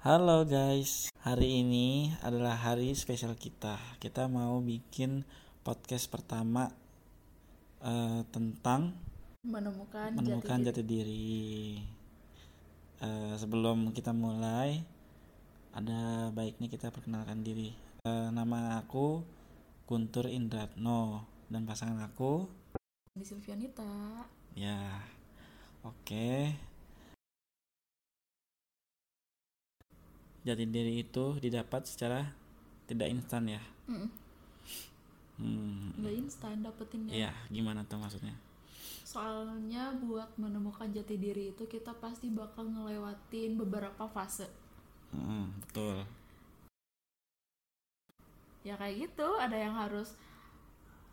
Halo guys, hari ini adalah hari spesial kita. Kita mau bikin podcast pertama uh, tentang menemukan, menemukan jati, jati diri. Uh, sebelum kita mulai, ada baiknya kita perkenalkan diri. Uh, nama aku Guntur Indratno dan pasangan aku di Silvianita. Ya, oke. Okay. Jati diri itu didapat secara tidak instan ya? Mm. Hmm. nggak instan dapetinnya ya. Gimana tuh maksudnya? Soalnya buat menemukan jati diri itu kita pasti bakal ngelewatin beberapa fase. Mm, betul. Ya kayak gitu ada yang harus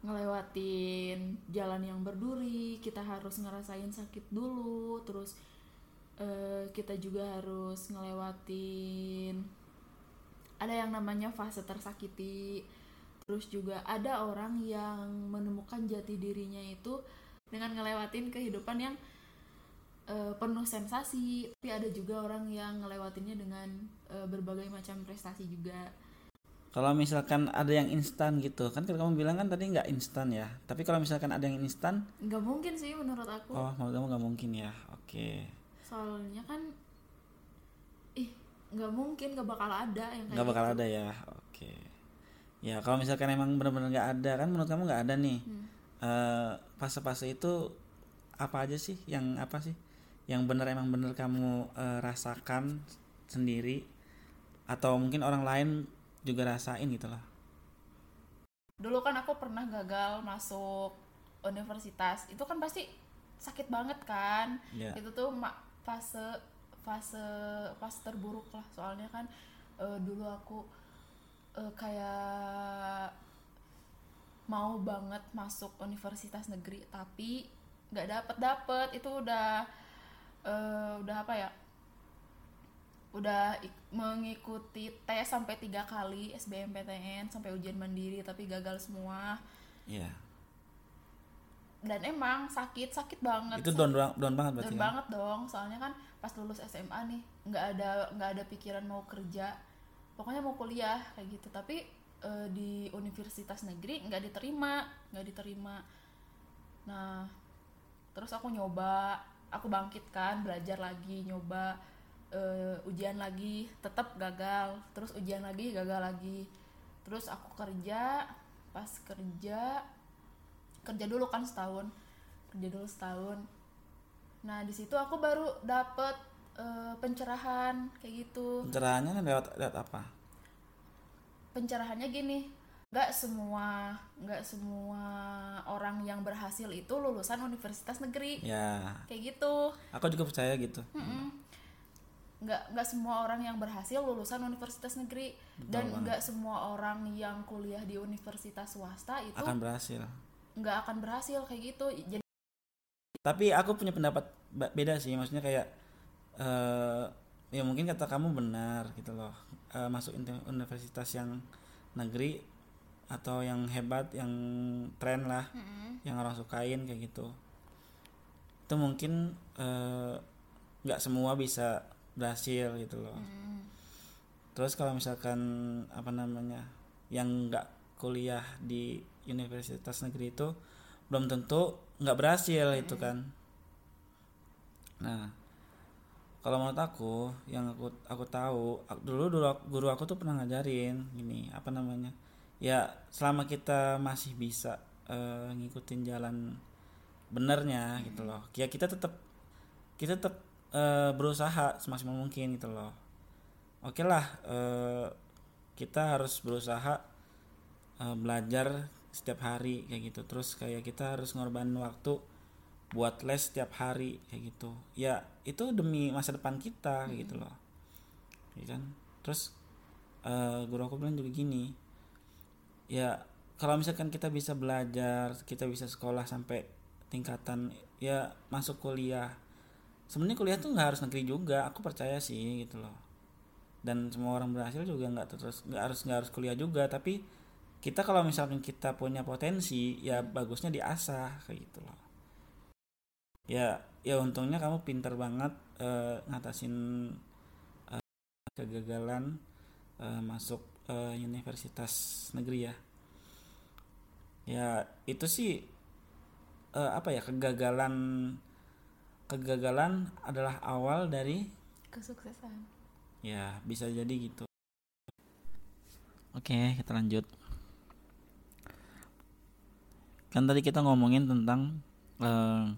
ngelewatin jalan yang berduri kita harus ngerasain sakit dulu terus uh, kita juga harus ngelewatin ada yang namanya fase tersakiti. Terus juga ada orang yang menemukan jati dirinya itu dengan ngelewatin kehidupan yang uh, penuh sensasi. Tapi ada juga orang yang ngelewatinnya dengan uh, berbagai macam prestasi juga. Kalau misalkan ada yang instan gitu kan kalau kamu bilang kan tadi nggak instan ya. Tapi kalau misalkan ada yang instan? Nggak mungkin sih menurut aku. Oh menurut kamu nggak mungkin ya? Oke. okay soalnya kan ih nggak mungkin nggak bakal ada yang nggak bakal gitu. ada ya? Oke. Ya kalau misalkan emang benar-benar nggak ada kan menurut kamu nggak ada nih. Hmm. uh, fase-fase itu apa aja sih yang apa sih yang benar emang benar kamu uh, rasakan sendiri? Atau mungkin orang lain juga rasain gitu loh dulu kan aku pernah gagal masuk universitas. Itu kan pasti sakit banget kan? Yeah. itu tuh fase fase fase terburuk lah. Soalnya kan uh, dulu aku uh, kayak mau banget masuk universitas negeri tapi nggak dapet dapet. Itu udah uh, udah apa ya? Udah mengikuti tes sampai tiga kali SBMPTN sampai ujian mandiri tapi gagal semua. Yeah dan emang sakit sakit banget. Itu down down banget berarti down kan? banget dong soalnya kan pas lulus SMA nih nggak ada nggak ada pikiran mau kerja. Pokoknya mau kuliah kayak gitu. Tapi e, di universitas negeri nggak diterima nggak diterima. Nah terus aku nyoba. Aku bangkit kan belajar lagi nyoba e, ujian lagi tetap gagal. Terus ujian lagi gagal lagi. Terus aku kerja pas kerja kerja dulu kan setahun. Kerja dulu setahun. Nah di situ aku baru dapet uh, pencerahan kayak gitu. Pencerahannya lewat lewat apa? Pencerahannya gini nggak semua nggak semua orang yang berhasil itu lulusan universitas negeri. Ya. Kayak gitu. Aku juga percaya gitu. Mm -mm. nggak nggak semua orang yang berhasil lulusan universitas negeri. Betul dan nggak semua orang yang kuliah di universitas swasta itu akan berhasil nggak akan berhasil kayak gitu jadi tapi aku punya pendapat beda sih maksudnya kayak uh, ya mungkin kata kamu benar gitu loh uh, masuk universitas yang negeri atau yang hebat yang tren lah mm-hmm. yang orang sukain kayak gitu itu mungkin eh, nggak uh, semua bisa berhasil gitu loh mm. terus kalau misalkan apa namanya yang nggak kuliah di universitas negeri itu belum tentu nggak berhasil itu kan. Nah kalau menurut aku yang aku aku tahu dulu dulu guru aku tuh pernah ngajarin gini apa namanya ya selama kita masih bisa uh, ngikutin jalan benernya gitu loh ya kita tetap kita tetap uh, berusaha semaksimal mungkin gitu loh. Oke lah uh, kita harus berusaha uh, belajar setiap hari kayak gitu. Terus kayak kita harus ngorbanin waktu buat les setiap hari kayak gitu. Ya itu demi masa depan kita kayak gitu loh. Ya kan? Terus uh, guru aku bilang juga gini ya kalau misalkan kita bisa belajar kita bisa sekolah sampai tingkatan ya masuk kuliah sebenarnya kuliah tuh nggak harus negeri juga aku percaya sih gitu loh. Dan semua orang berhasil juga nggak terus nggak harus nggak harus kuliah juga tapi kita kalau misalnya kita punya potensi ya bagusnya diasah kayak gitu loh. Ya ya untungnya kamu pinter banget uh, ngatasin uh, kegagalan uh, masuk uh, universitas negeri ya. Ya itu sih uh, apa ya kegagalan kegagalan adalah awal dari kesuksesan. Ya bisa jadi gitu. Oke kita lanjut kan tadi kita ngomongin tentang uh,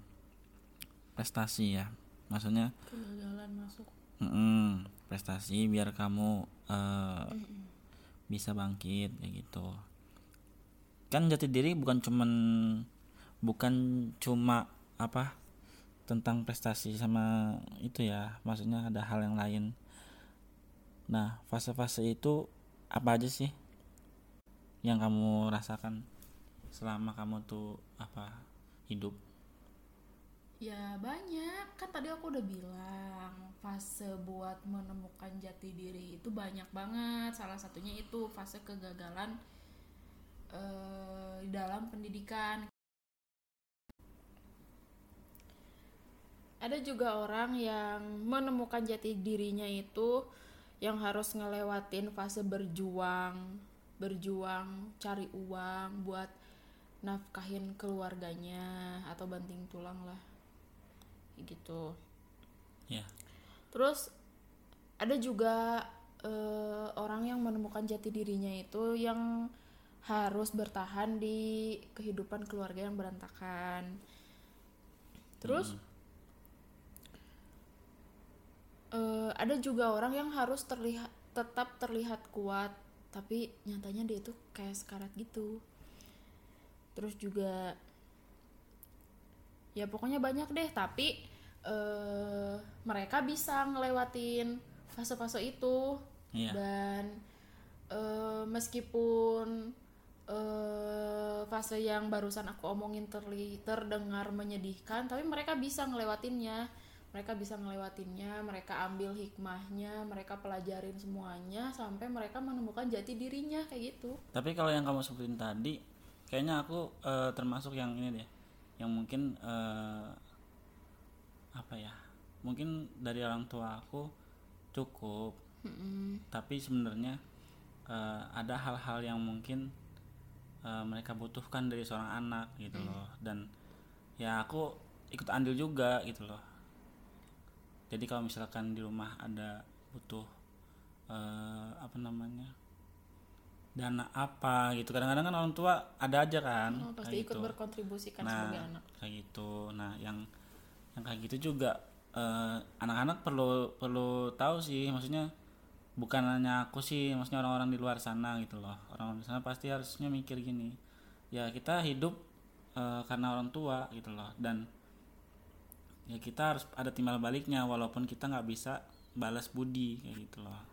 prestasi ya. Maksudnya kegagalan masuk. Mm -mm, prestasi biar kamu uh, mm -mm. bisa bangkit kayak gitu. Kan jati diri bukan cuman bukan cuma apa tentang prestasi sama itu ya. Maksudnya ada hal yang lain. Nah fase-fase itu apa aja sih yang kamu rasakan selama kamu tuh apa hidup? Ya banyak. Kan tadi aku udah bilang fase buat menemukan jati diri itu banyak banget. Salah satunya itu fase kegagalan uh, dalam pendidikan. Ada juga orang yang menemukan jati dirinya itu yang harus ngelewatin fase berjuang berjuang cari uang buat nafkahin keluarganya atau banting tulang lah gitu ya yeah. terus ada juga uh, orang yang menemukan jati dirinya itu yang harus bertahan di kehidupan keluarga yang berantakan terus hmm. uh, ada juga orang yang harus terlihat tetap terlihat kuat tapi nyatanya dia itu kayak sekarat gitu terus juga ya pokoknya banyak deh tapi uh, mereka bisa ngelewatin fase-fase itu. Yeah. dan uh, meskipun uh, fase yang barusan aku omongin terli terdengar menyedihkan tapi mereka bisa ngelewatinnya. Mereka bisa ngelewatinnya mereka ambil hikmahnya mereka pelajarin semuanya sampai mereka menemukan jati dirinya kayak gitu. Tapi kalau yang kamu sebutin tadi kayaknya aku uh, termasuk yang ini deh yang mungkin uh, apa ya mungkin dari orang tua aku cukup mm-hmm. tapi sebenarnya uh, ada hal-hal yang mungkin uh, mereka butuhkan dari seorang anak gitu mm. loh dan ya aku ikut andil juga gitu loh jadi kalau misalkan di rumah ada butuh uh, apa namanya dana apa gitu. Kadang-kadang kan orang tua ada aja kan. Oh, pasti ikut gitu. berkontribusi kan nah, sebagai anak. kayak gitu. Nah yang yang kayak gitu juga eh, anak-anak perlu perlu tahu sih. Maksudnya bukan hanya aku sih maksudnya orang-orang di luar sana gitu loh. Orang-orang di sana pasti harusnya mikir gini ya kita hidup uh, karena orang tua gitu loh. Dan ya kita harus ada timbal baliknya walaupun kita nggak bisa balas budi kayak gitu loh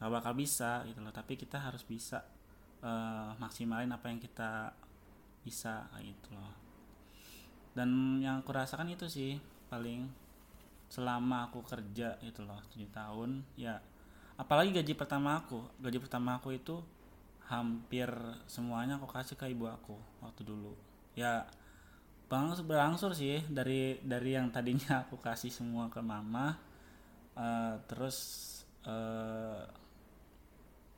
nggak bakal bisa gitu loh. Tapi kita harus bisa uh, maksimalin apa yang kita bisa gitu loh. Dan yang aku rasakan itu sih paling selama aku kerja itu loh tujuh tahun ya apalagi gaji pertama aku. Gaji pertama aku itu hampir semuanya aku kasih ke ibu aku waktu dulu. Ya berangsur berangsur sih dari dari yang tadinya aku kasih semua ke mama uh, terus uh,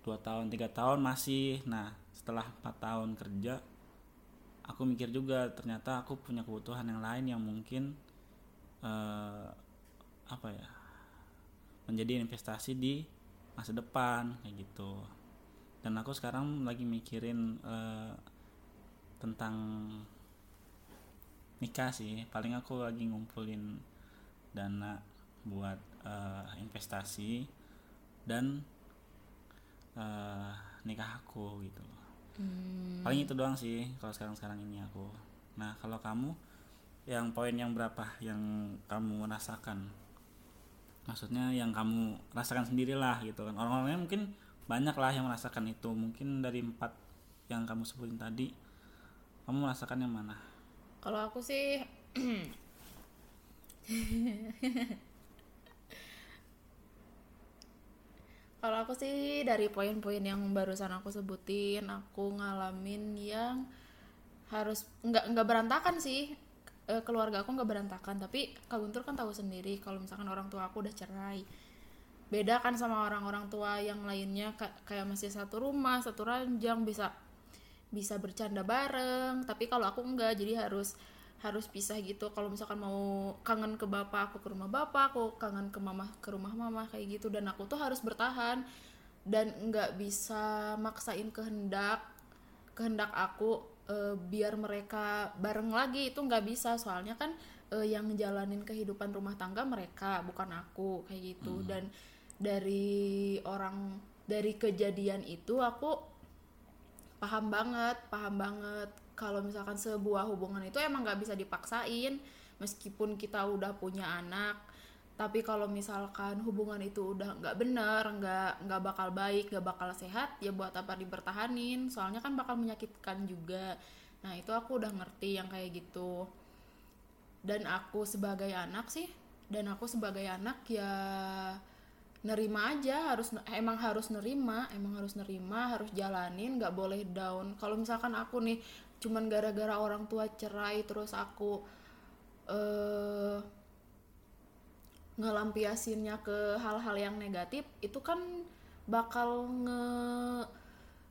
dua tahun tiga tahun masih. Nah setelah empat tahun kerja aku mikir juga ternyata aku punya kebutuhan yang lain yang mungkin uh, apa ya menjadi investasi di masa depan kayak gitu. Dan aku sekarang lagi mikirin uh, tentang nikah sih. Paling aku lagi ngumpulin dana buat uh, investasi dan uh, nikah aku gitu hmm. paling itu doang sih kalau sekarang sekarang ini aku. Nah kalau kamu yang poin yang berapa yang kamu rasakan? Maksudnya yang kamu rasakan sendirilah gitu kan. Orang-orangnya mungkin banyak lah yang merasakan itu. Mungkin dari empat yang kamu sebutin tadi kamu merasakan yang mana? Kalau aku sih Kalau aku sih dari poin-poin yang barusan aku sebutin, aku ngalamin yang harus nggak nggak berantakan sih. E, keluarga aku nggak berantakan tapi Kak Guntur kan tahu sendiri kalau misalkan orang tua aku udah cerai. Beda kan sama orang-orang tua yang lainnya ka- kayak masih satu rumah satu ranjang bisa bisa bercanda bareng. Tapi kalau aku enggak jadi harus harus pisah gitu. Kalau misalkan mau kangen ke bapak aku ke rumah bapak aku kangen ke mama ke rumah mama kayak gitu. Dan aku tuh harus bertahan dan nggak bisa maksain kehendak kehendak aku eh, biar mereka bareng lagi. Itu nggak bisa. Soalnya kan eh, yang ngejalanin kehidupan rumah tangga mereka bukan aku kayak gitu. Dan dari orang dari kejadian itu aku paham banget paham banget kalau misalkan sebuah hubungan itu emang nggak bisa dipaksain meskipun kita udah punya anak. Tapi kalau misalkan hubungan itu udah nggak bener nggak nggak bakal baik nggak bakal sehat ya buat apa dipertahanin? Soalnya kan bakal menyakitkan juga. Nah itu aku udah ngerti yang kayak gitu. Dan aku sebagai anak sih dan aku sebagai anak ya nerima aja harus emang harus nerima emang harus nerima harus jalanin nggak boleh down. Kalau misalkan aku nih cuman gara-gara orang tua cerai terus aku eh ngelampiasinnya ke hal-hal yang negatif itu kan bakal nge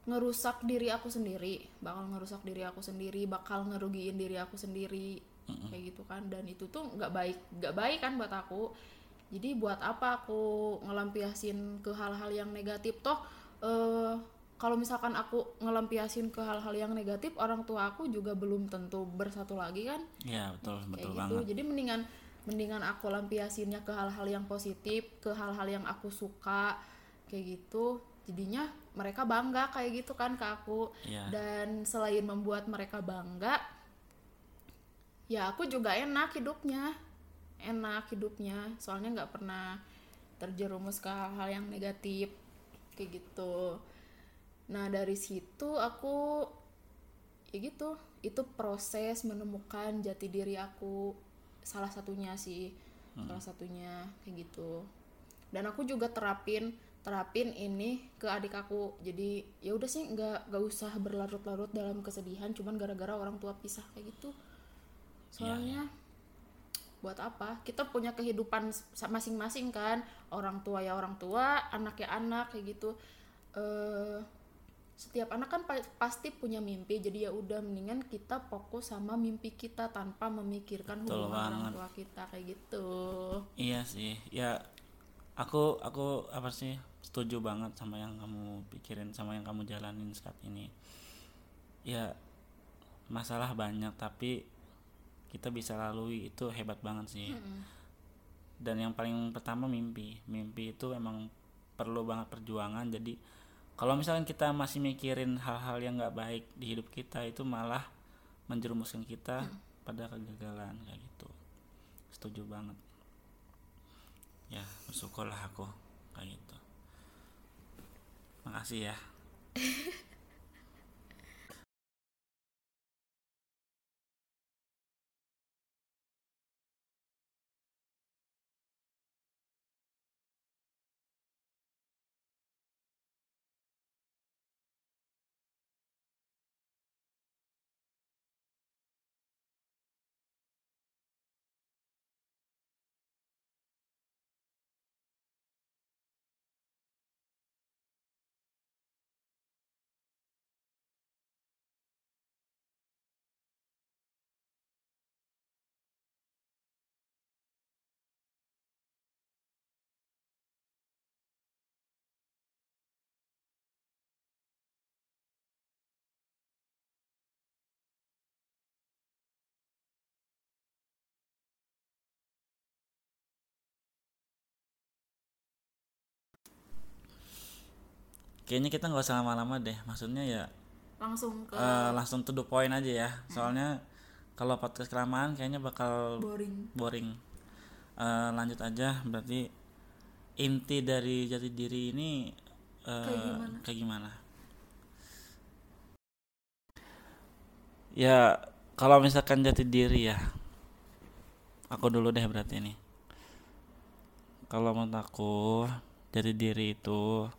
ngerusak diri aku sendiri. Bakal ngerusak diri aku sendiri bakal ngerugiin diri aku sendiri. Kayak gitu kan. Dan itu tuh nggak baik nggak baik kan buat aku. Jadi buat apa aku ngelampiasin ke hal-hal yang negatif? Toh eh kalau misalkan aku ngelampiasin ke hal-hal yang negatif orang tua aku juga belum tentu bersatu lagi kan? Ya betul kayak betul gitu. banget. Jadi mendingan mendingan aku lampiasinnya ke hal-hal yang positif ke hal-hal yang aku suka kayak gitu. Jadinya mereka bangga kayak gitu kan ke aku. Iya. dan selain membuat mereka bangga ya aku juga enak hidupnya. Enak hidupnya. Soalnya nggak pernah terjerumus ke hal-hal yang negatif kayak gitu nah dari situ aku ya gitu itu proses menemukan jati diri aku salah satunya sih salah satunya kayak gitu. Dan aku juga terapin terapin ini ke adik aku. Jadi ya udah sih nggak nggak usah berlarut-larut dalam kesedihan cuman gara-gara orang tua pisah kayak gitu. Soalnya buat apa? Kita punya kehidupan masing-masing kan. Orang tua ya orang tua anak ya anak kayak gitu. Eh setiap anak kan pa- pasti punya mimpi jadi ya udah mendingan kita fokus sama mimpi kita tanpa memikirkan Betul hubungan orang banget. tua kita kayak gitu Iya sih, ya aku aku apa sih setuju banget sama yang kamu pikirin sama yang kamu jalanin saat ini. Ya masalah banyak tapi kita bisa lalui itu hebat banget sih. Dan yang paling pertama mimpi, mimpi itu emang perlu banget perjuangan. Jadi kalau misalkan kita masih mikirin hal-hal yang nggak baik di hidup kita itu malah menjerumuskan kita pada kegagalan kayak gitu. Setuju banget. Ya bersyukurlah aku kayak gitu. Makasih ya kayaknya kita nggak usah lama-lama deh. Maksudnya ya langsung ke eh, langsung to the point aja ya. Soalnya kalau podcast kelamaan kayaknya bakal boring. boring. Eh, lanjut aja. Berarti inti dari jati diri ini eh, Kayak gimana? kayak gimana? Ya kalau misalkan jati diri ya aku dulu deh berarti ini. Kalau menurut aku jati diri itu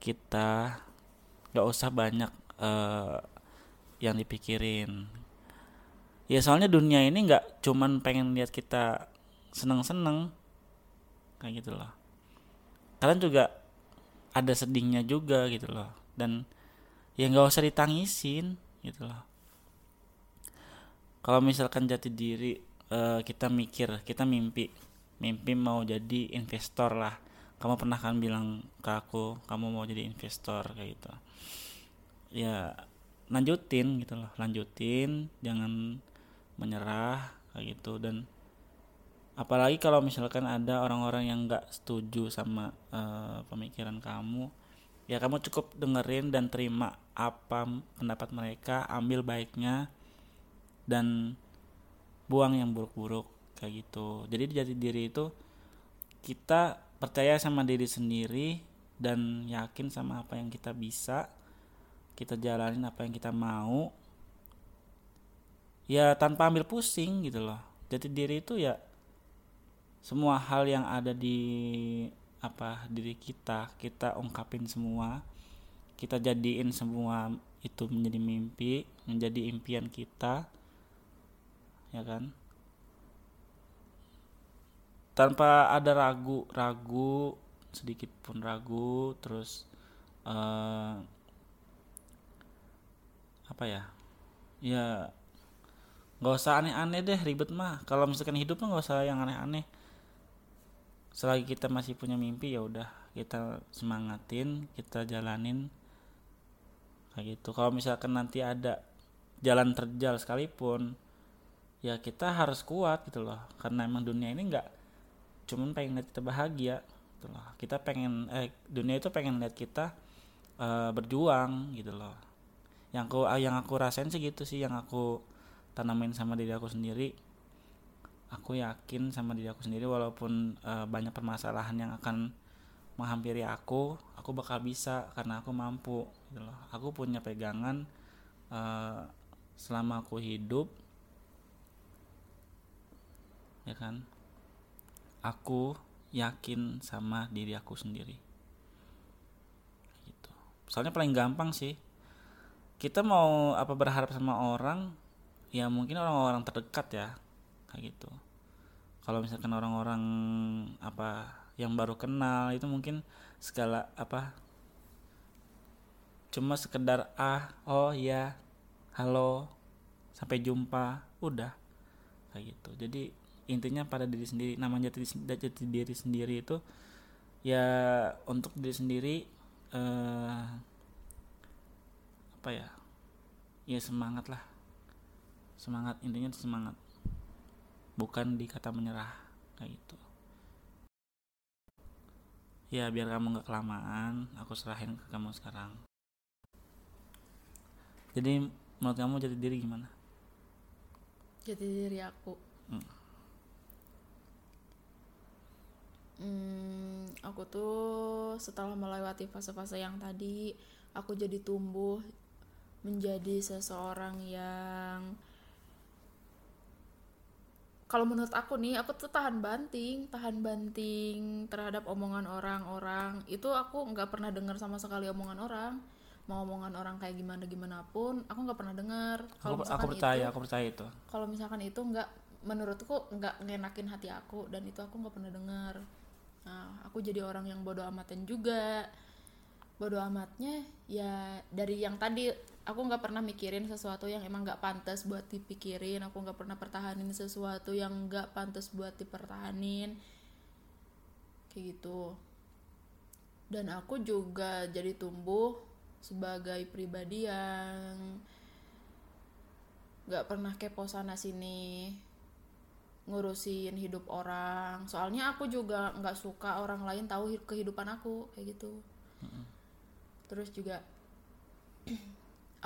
kita nggak usah banyak eh, yang dipikirin. Ya soalnya dunia ini nggak cuman pengen lihat kita seneng-seneng. Kayak gitu loh. Kalian juga ada sedihnya juga gitu loh. Dan ya nggak usah ditangisin gitu loh. Kalau misalkan jati diri uh, kita mikir kita mimpi. Mimpi mau jadi investor lah kamu pernah kan bilang ke aku kamu mau jadi investor kayak gitu. Ya lanjutin gitu loh lanjutin jangan menyerah kayak gitu. Dan apalagi kalau misalkan ada orang-orang yang nggak setuju sama uh, pemikiran kamu ya kamu cukup dengerin dan terima apa pendapat mereka ambil baiknya dan buang yang buruk-buruk kayak gitu. Jadi jati diri itu kita percaya sama diri sendiri dan yakin sama apa yang kita bisa kita jalanin apa yang kita mau ya tanpa ambil pusing gitu loh. Jati diri itu ya semua hal yang ada di apa diri kita kita ungkapin semua kita jadiin semua itu menjadi mimpi menjadi impian kita ya kan tanpa ada ragu ragu sedikit pun ragu terus uh, apa ya? Ya nggak usah aneh-aneh deh ribet mah. Kalau misalkan hidup mah nggak usah yang aneh-aneh. Selagi kita masih punya mimpi ya udah kita semangatin kita jalanin. Kayak gitu. Kalau misalkan nanti ada jalan terjal sekalipun ya kita harus kuat gitu loh. Karena emang dunia ini nggak cuman pengen lihat kita bahagia gitu loh. Kita pengen eh dunia itu pengen lihat kita uh, berjuang gitu loh. Yang aku yang aku rasain sih gitu sih yang aku tanamin sama diri aku sendiri. Aku yakin sama diri aku sendiri walaupun uh, banyak permasalahan yang akan menghampiri aku aku bakal bisa karena aku mampu gitu loh. Aku punya pegangan uh, selama aku hidup. Ya kan aku yakin sama diri aku sendiri. Gitu. Soalnya paling gampang sih. Kita mau apa berharap sama orang ya mungkin orang-orang terdekat ya kayak gitu. Kalau misalkan orang-orang apa yang baru kenal itu mungkin segala apa cuma sekedar ah oh ya halo sampai jumpa udah kayak gitu. Jadi intinya pada diri sendiri namanya jati, jati diri sendiri itu ya untuk diri sendiri eh, apa ya ya semangat lah. Semangat intinya semangat. Bukan di kata menyerah kayak gitu. Ya biar kamu nggak kelamaan aku serahin ke kamu sekarang. Jadi menurut kamu jati diri gimana? Jati diri aku. Hmm. hmm, aku tuh setelah melewati fase-fase yang tadi aku jadi tumbuh menjadi seseorang yang kalau menurut aku nih aku tuh tahan banting tahan banting terhadap omongan orang-orang. Itu aku nggak pernah dengar sama sekali omongan orang. Mau omongan orang kayak gimana gimana pun aku nggak pernah dengar. Kalau aku, aku percaya itu, aku percaya itu. kalau misalkan itu nggak menurutku nggak ngenakin hati aku dan itu aku nggak pernah dengar nah aku jadi orang yang bodoh amatan juga. Bodoh amatnya ya dari yang tadi aku nggak pernah mikirin sesuatu yang emang nggak pantas buat dipikirin. Aku nggak pernah pertahanin sesuatu yang nggak pantas buat dipertahanin. Kayak gitu. Dan aku juga jadi tumbuh sebagai pribadi yang nggak pernah kepo sana sini ngurusin hidup orang. Soalnya aku juga nggak suka orang lain tahu kehidupan aku kayak gitu. Mm-hmm. terus juga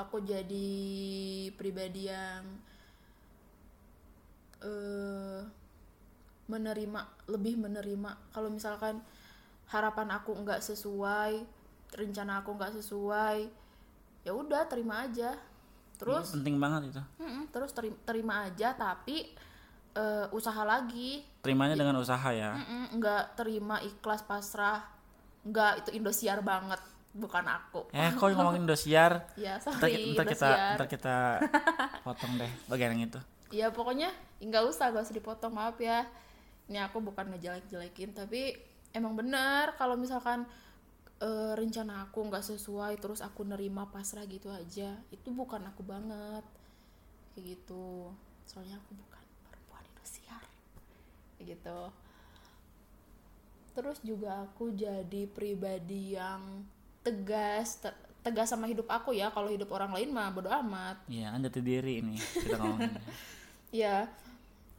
aku jadi pribadi yang uh, menerima lebih menerima. Kalau misalkan harapan aku nggak sesuai rencana aku nggak sesuai ya udah terima aja. Terus ya, penting banget itu. Terus terima, terima aja tapi uh, usaha lagi. Terimanya dengan usaha ya? Nggak terima ikhlas pasrah. Nggak itu Indosiar banget bukan aku. Eh kok ngomongin Indosiar? Ya sorry ntar, ntar kita ntar kita potong deh bagian yang itu. Ya pokoknya nggak usah gak usah dipotong maaf ya. Ini aku bukan ngejelek-jelekin tapi emang bener kalau misalkan eh, rencana aku nggak sesuai terus aku nerima pasrah gitu aja itu bukan aku banget. Kayak gitu. Soalnya aku bukan gitu terus juga aku jadi pribadi yang tegas te- tegas sama hidup aku ya kalau hidup orang lain mah bodo amat Iya, jati diri ini kita ngomongin. ya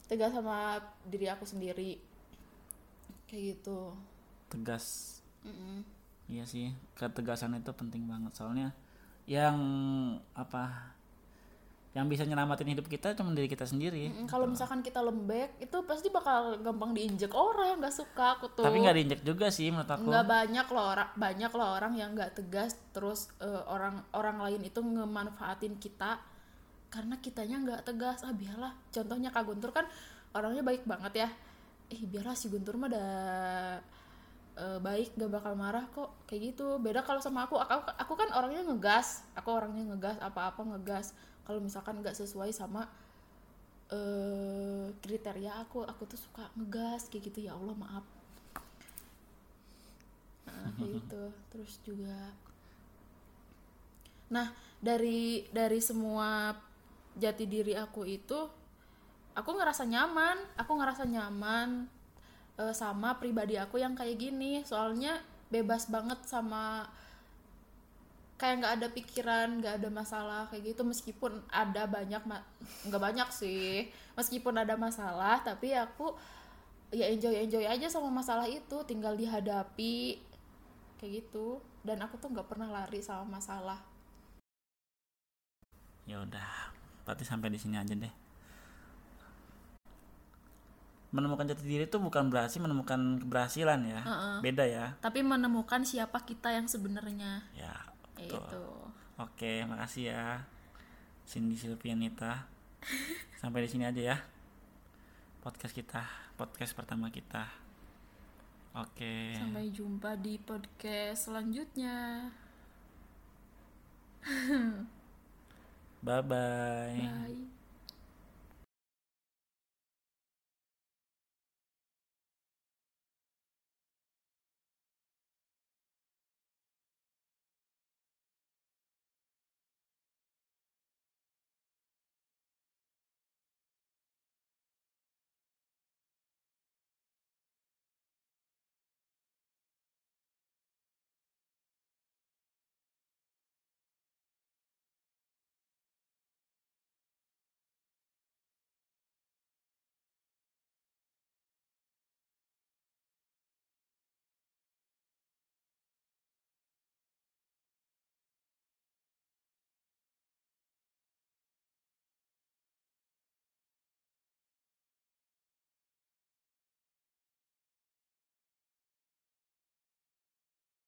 tegas sama diri aku sendiri kayak gitu Tegas. Mm-mm. Iya sih, ketegasan itu penting banget soalnya yang apa yang bisa nyelamatin hidup kita cuma diri kita sendiri. Mm, kalau misalkan kita lembek itu pasti bakal gampang diinjek orang nggak suka aku tuh. Tapi nggak diinjek juga sih menurut aku. nggak banyak loh orang banyak loh orang yang nggak tegas terus eh, orang orang lain itu ngemanfaatin kita karena kitanya nggak tegas. Ah biarlah. Contohnya kak Guntur kan orangnya baik banget ya. Ih biarlah si Guntur mah ada eh, baik gak bakal marah kok kayak gitu. Beda kalau sama aku. Aku aku kan orangnya ngegas. Aku orangnya ngegas apa-apa ngegas. Kalau misalkan nggak sesuai sama eh kriteria aku aku tuh suka ngegas kayak gitu. Ya Allah maaf. Nah, kayak gitu. Terus juga nah dari dari semua jati diri aku itu aku ngerasa nyaman. Aku ngerasa nyaman eh, sama pribadi aku yang kayak gini. Soalnya bebas banget sama kayak nggak ada pikiran nggak ada masalah kayak gitu. Meskipun ada banyak nggak banyak sih. Meskipun ada masalah tapi aku ya enjoy enjoy aja sama masalah itu. Tinggal dihadapi kayak gitu. Dan aku tuh nggak pernah lari sama masalah. Ya udah, berarti sampai di sini aja deh. Menemukan jati diri itu bukan berarti menemukan keberhasilan ya. Beda ya. tapi menemukan siapa kita yang sebenarnya Ya, betul. gitu Oke, makasih ya. Cindy Silvianita. Sampai di sini aja ya. Podcast kita, podcast pertama kita. Oke. sampai jumpa di podcast selanjutnya Bye bye. bye